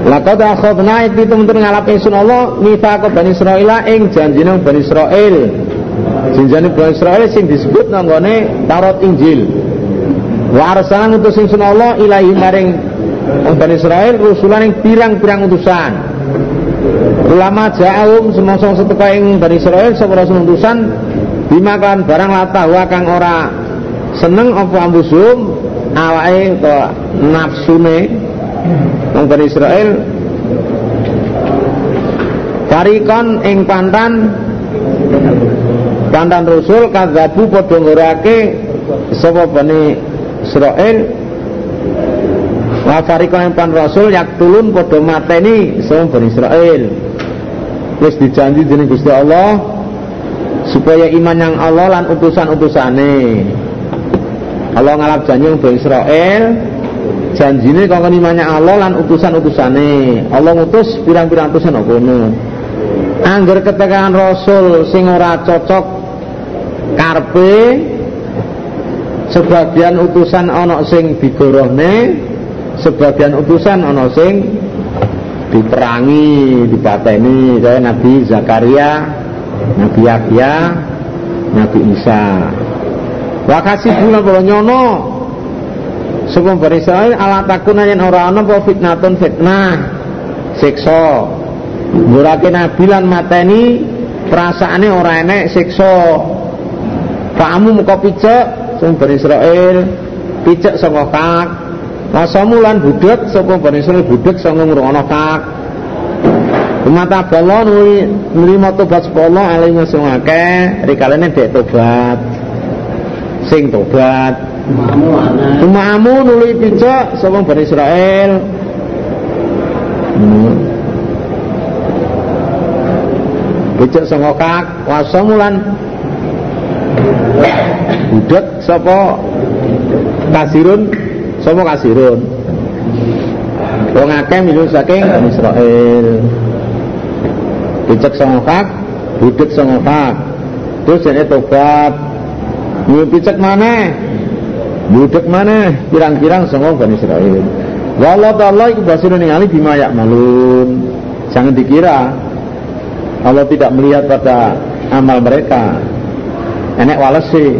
Laqad akhadna iki temen ngalap ingsun Allah mitsaq Bani Israil ing janjine Bani Israil. Janjine Bani Israil sing disebut nanggone Taurat Injil. Wa arsalna utus ingsun Allah ilahi maring Bani Israil rusulan ing pirang-pirang utusan. Ulama ja'um semosong seteka ing Bani Israil sapa rasul utusan dimakan barang latah kang ora seneng apa ambusum awake utawa nafsune Bani Israel Farikon ing pantan pantan Rasul kadzabu padha ngorake sapa Bani Israel. Farikon ing pantan Rasul yak tulun padha mateni sapa Bani Israel. Wis dijanji dening Gusti Allah supaya iman yang Allah lan utusan-utusane. Allah ngalap janji Bani Israel janjine kanggo imane Allah lan utusan-utusane. Allah ngutus pirang-pirang utusan kok ngono. Angger ketekan rasul sing ora cocok karpe sebagian utusan ana sing digorohne, sebagian utusan ana sing diperangi, dipateni kaya Nabi Zakaria, Nabi Yahya, Nabi Isa. Wakasi kalau nyono Sapa Bani Israil ala takuna yen ora ana apa fitnatun fitnah siksa. Ngurake nabi lan mateni perasaane ora enek siksa. Kamu muka picek sing Bani Israil picek saka kak. Wasamu lan budek sapa Bani Israil budek saka ngrungokno kak. Mata bala nuli nrimo tobat sepolo alih sing akeh rikalene dek tobat. Sing tobat Umamu nuli picak sapa Bani Israel. Hmm. Picak sanga kak wasamulan budak sapa kasirun sapa kasirun. Wong akeh milu saking Bani Israel. Picak sanga kak, budak sanga kak. Terus jane tobat. Nyu picak maneh Budek mana pirang-pirang semua Bani Israel. Wallahu ta'ala iku basirun ningali bima malun. Jangan dikira Allah tidak melihat pada amal mereka. Enek walesi.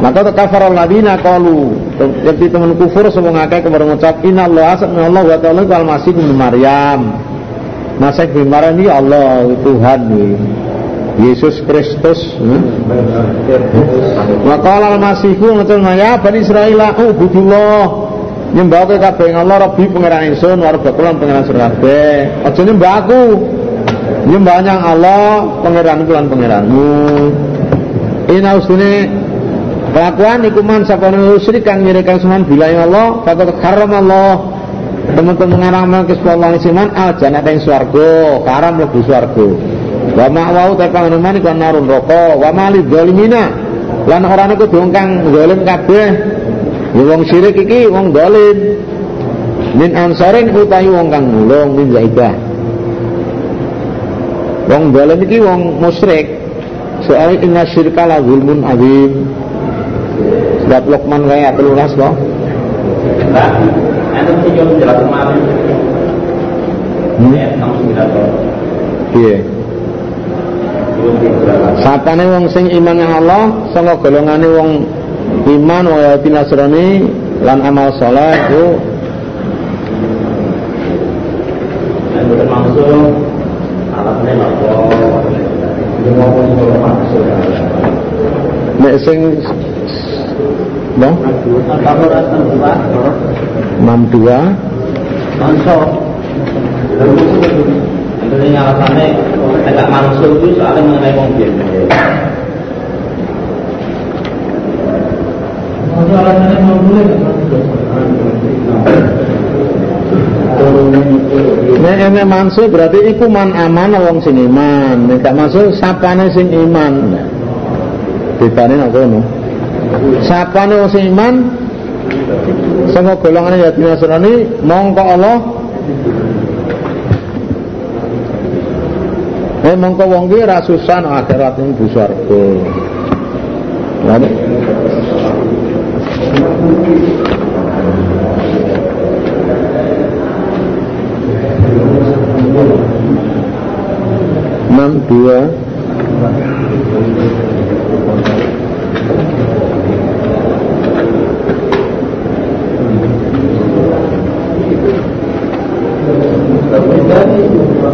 Maka kafar ladina qalu jadi teman kufur semua ngakai kepada inna Allah asad Allah wa ta'ala kal masih bin Maryam. Masih bin Maryam ini Allah Tuhan ini. Yesus Kristus Maqala al-masihu ngoten ya Bani Israil ubudullah. Nyembah ke kabeh Allah Rabbi pangeran ingsun wa rabbakum pangeran sira kabeh. Aja nyembah aku. Nyembah yang Allah pangeran lan pangeranmu ina usune kelakuan iku man sapane musyrik kang nyirikan sunan bilahi Allah faqad haram Allah teman-teman ngaram ke Allah siman al jannah ing swarga karam mlebu swarga wa ma'wau ta panganeman iku narun roko. Wa mali zalimina. Lan ora niku kang zalim kabeh. Ya wong syirik iki wong zalim. Min ansarin utahi wong kang nulung min zaibah wong zalim iki wong musyrik. Soal inna syirka la zulmun azim. Sebab Luqman kaya telulas kok Mbak, anda mesti jauh menjelaskan kemarin. Hmm? Ayat 69 Iya Sapane wong sing iman yang Allah sanga golongane wong iman wa yati nasrani lan amal saleh itu Nek sing Bang? 62 Masuk Ini alasannya agak mansur itu soalnya mengenai wong biyen. alasannya mau boleh Nek ene mansuh berarti iku man aman wong sing iman. Nek gak mansuh sapane sing iman. Bedane nek ngono. Sapane wong sing iman sanga golongan ya Nasrani mongko Allah Eh mongko wong ki ra susah nang akhirat ning swarga. Lha enam dua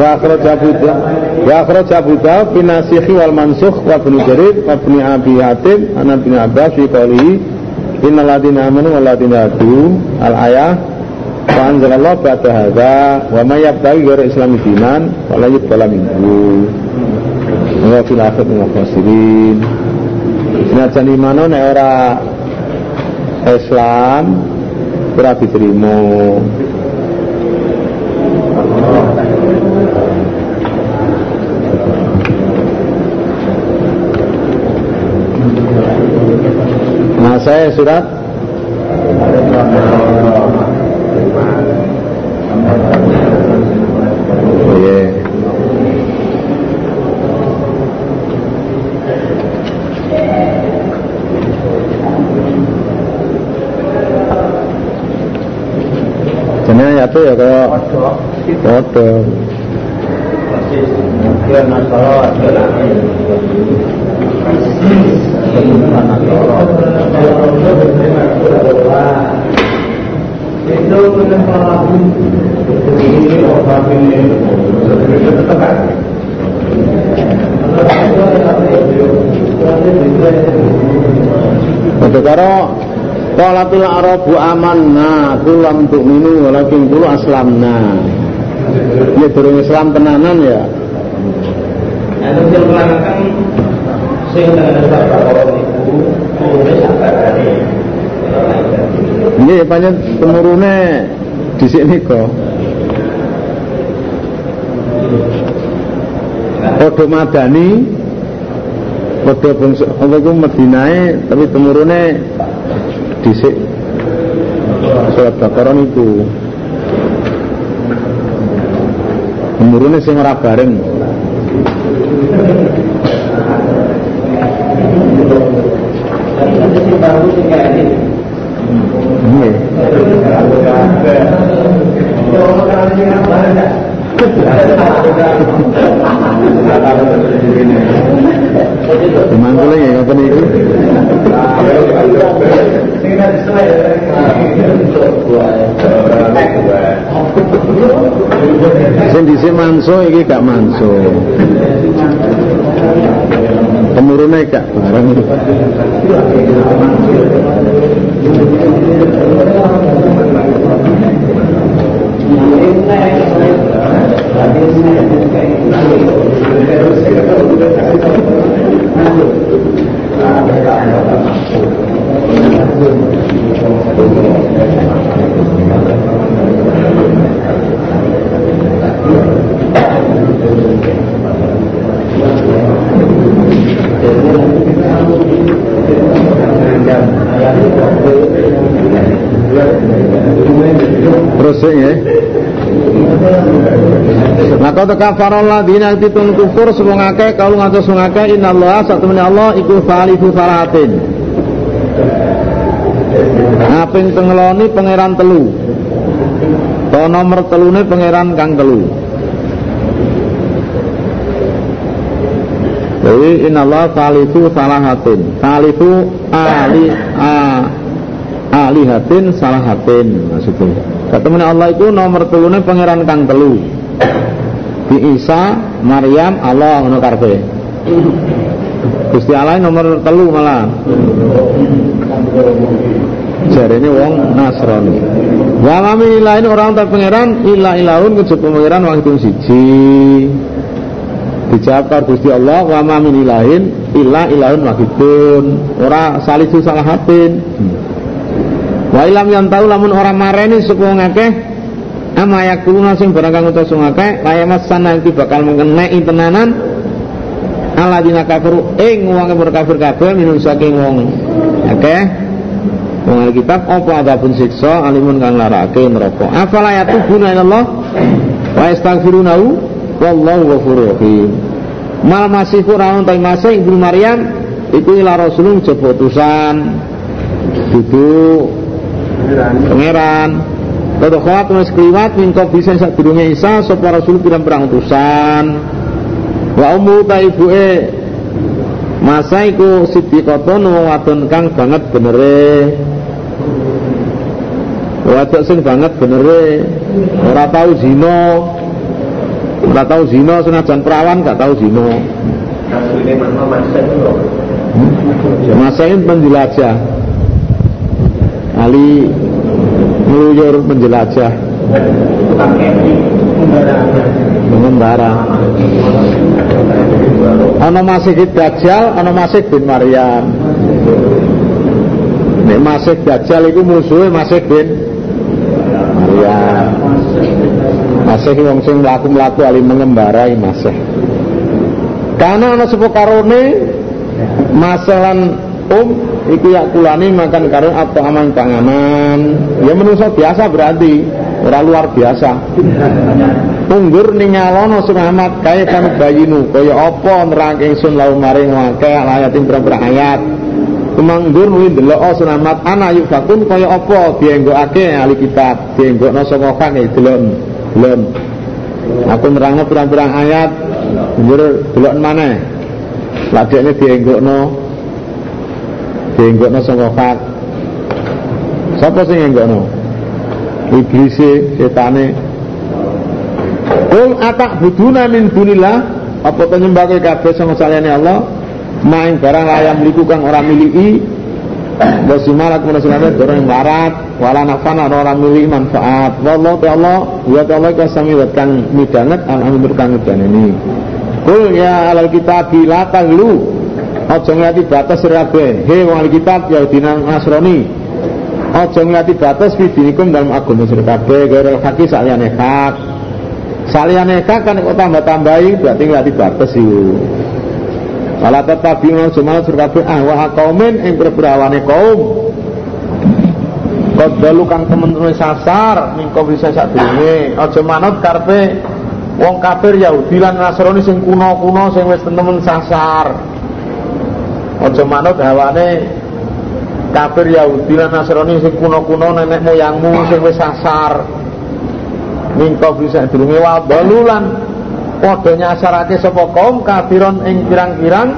Wa akhraja Abu Dawud wa akhraja Abu Dawud nasikhi wal mansukh wa ibn Jarir wa Abi Hatim. An Ibn Abbas fi innal ladina amanu ladina hadu al ayah wa anzalallahu ba'da hadza wa may yabtaghi ghayra islami dinan wa la yuqbala minhu. Wa fil akhirati minal khasirin. Senajan imano nek Islam ora diterima Nah saya surat Oh, iya. Jenenge ya ya kaya padha. Padha karo Qalatil arabu amanna kulam tu'minu walakin kulu aslamna. Ya durung Islam tenanan ya. Itu yang melangkang sing dengan sabar itu mulai sabar tadi. Ini banyak temurune di sini kok. Podo madani Podo bangsa apa itu Madinae tapi temurune dhisik surat Baqarah itu temurune sing ora bareng Sing kayak ini. Nggih. Mangkule ya ngoten iki. Sing manso iki gak manso. Temurune gak bareng. Terus ya. Maka tekafaral ladina titun kufur sepung akeh kalau ngatus sepung akeh innallaha satemene Allah iku falifu falatin. Ngaping tengeloni pangeran telu. To nomor telune pangeran kang telu. Jadi innallaha falifu falahatin. Falifu ali a alihatin salahatin maksudnya. Ketemuan Allah itu nomor telune pangeran kang telu. Di Isa, Maryam, Allah ngono karepe. Gusti Allah nomor telu malah. Jarene wong Nasrani. Wa mami lain orang tak pangeran illa ilahun kejaba pangeran wong itu siji. Dijawab Gusti Allah wa mami lain illa ilahun wahidun. Ora salisu salahatin. Wa ilam yang tahu lamun orang mareni sapa wong akeh ama yakuluna sing barang kang utus wong akeh kaya masana iki bakal mengenai tenanan alladzina kafaru ing wong kafir kabeh minum saking wong akeh. Wong kitab apa adapun siksa alimun kang larake neraka. Afala yatubuna Allah wa yastaghfirunahu wallahu ghafurur rahim. Mal masih kurang ta masih ibnu Maryam iku ila rasulun jebot utusan duduk pangeran Kada khalat mas kliwat min bisa sak durunge Isa sapa rasul pirang-pirang utusan. Wa ummu ta ibuke masa iku siddiqatun wong wadon kang banget benere. Wadon sing banget benere ora tau zina. Ora tau zina senajan perawan gak tau zina. Asline mana masa itu? Masa ini penjelajah Ali meluyur menjelajah. Mengembara. Ana masih Dajjal ana masih bin Maryam. Nek masih Dajjal itu musuhnya masih bin Maryam. Masih wong sing mlaku-mlaku ali mengembarai masih. Karena ana sapa karone masalan um iku kulani makan karo apa aman panganan ya menungso biasa berarti ora luar biasa. Unggur ninggalono suramat kaya kan bayinu. Kaya apa nerangke ingsun lau maring wake ayatin berapa ayat. Kumanggur nuwi ndelok suramat ana yuk fakun kaya apa? Dienggokake ahli kitab dienggokno saka kang delok delok aku nerangno pirang-pirang ayat njur delok maneh. Lagene dienggokno dienggokno saka fat sapa sing ngenggokno? Iblis setane. Kul atak buduna min dunillah. Apa to nyembah kabeh sama saliyane Allah? Main barang layam liku kang ora miliki. Wasimalat munasilame orang yang larat Wala nafana orang miliki manfaat. Wallahu ta'ala Wa ta'ala kasami wa kang midanget Al-Amin kang ini Kul ya alal kita bila taglu Aja nglati batas sirabe. He wong kitab Yahudi Nasrani. Aja nglati batas fi dinikum dalam agama sira kabeh gairel haki saliyane hak. Saliyane hak kan kok tambah-tambahi berarti nglati batas iku. Wala tatabi'u jumal sira kabeh ah wa qaumin ing berberawane kaum. Kodalu kang temen-temen sasar mingko bisa sak durunge. Aja manut karepe wong kafir Yahudi lan Nasrani sing kuno-kuno sing wis temen sasar. Ojo manut hawane kafir Yahudi lan Nasrani kuno-kuno nenek moyangmu sing wis sasar. Mingko bisa durunge wa balulan padha nyasarake sapa kaum kafiron ing pirang-pirang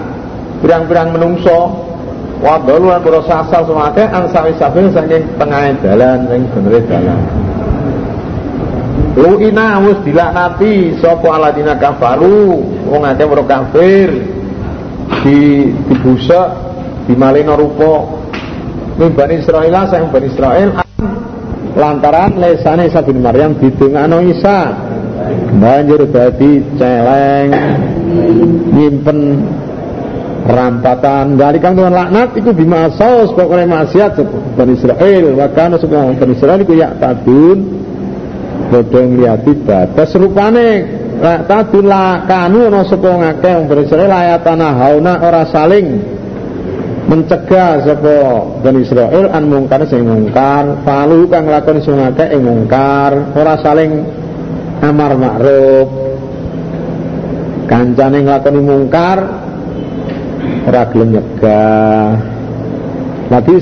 pirang-pirang menungso. Wa balulan para sasar semake ansawi sabil saking tengah dalan sing benere dalan. Lu'ina wis dilaknati sapa aladina kafaru wong akeh kafir di dibusak di malino rupa. Min Bani Israel sayang Bani Israel lantaran lesane Isa bin Maryam didongakno Isa. Banjur dadi celeng nyimpen rampatan. Dari kang laknat itu bima saus pokoknya maksiat Bani Israel wakana semua Bani Israel itu ya tadun. Bodong liati batas rupane Tadula kanu ana sapa ngake wong Israel ayatana hauna ora saling mencegah sapa Bani Israel an mungkar sing mungkar, palu kang lakon sing ing mungkar, ora saling amar makruf. Kancane nglakoni mungkar ora gelem nyegah.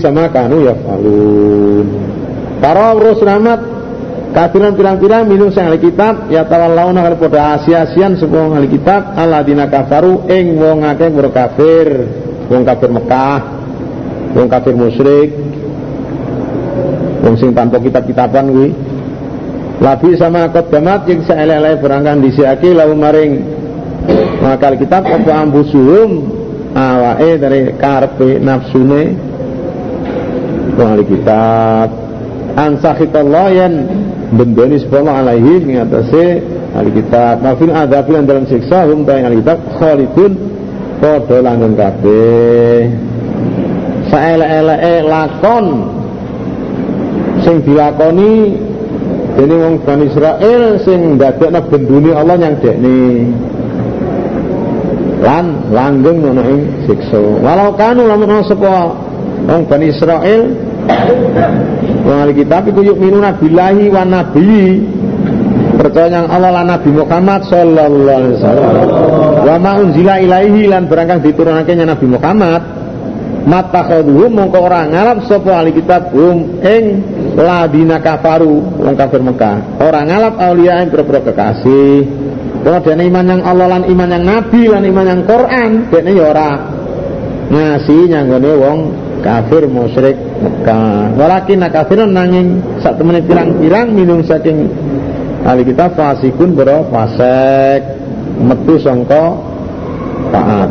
Sama kanu ya falun. Para urus rahmat kafiran pirang-pirang minum sang kitab ya tawallawna kali pada asia-asian sebuah ahli kitab dina kafaru ing wong akeh mur kafir. Wong kafir Mekah wong kafir musyrik wong sing tanpa kitab-kitaban kuwi. Labi sama qaddamat yang saelele berangkan disiaki lalu maring makal kitab apa ambusuhum awake dari karpe nafsune. Ahli kitab. Ansakhitallah yang bendoni sepuluh alaihi mengatasi ahli kitab mafil adab yang dalam siksa hum ta ahli kitab khalidun padha langgeng kabeh. Saelek-eleke lakon sing dilakoni dene wong Bani Israel sing ndadekno benduni Allah yang dekne. Lan langgeng ngono ing siksa. Walau kanu lamun ana sapa wong Bani Israil wong ahli kitab iku yuk minuna billahi wa nabi. Percaya yang Allah lan Nabi Muhammad sallallahu alaihi wasallam. Wa ma unzila ilaihi lan berangkang diturunake Nabi Muhammad. Matakhaduhum mongko ora ngalap sapa ahli kitab hum ing ladina kafaru wong kafir Mekah. Ora ngalap aulia ing pira kekasih. Kemudian iman yang Allah lan iman yang Nabi lan iman yang Quran dekne ya ora ngasih nyanggone wong kafir musyrik Mekah. Walakin kafirun nanging sak temene pirang-pirang minum saking ahli kita fasikun bro fasek metu sangka taat.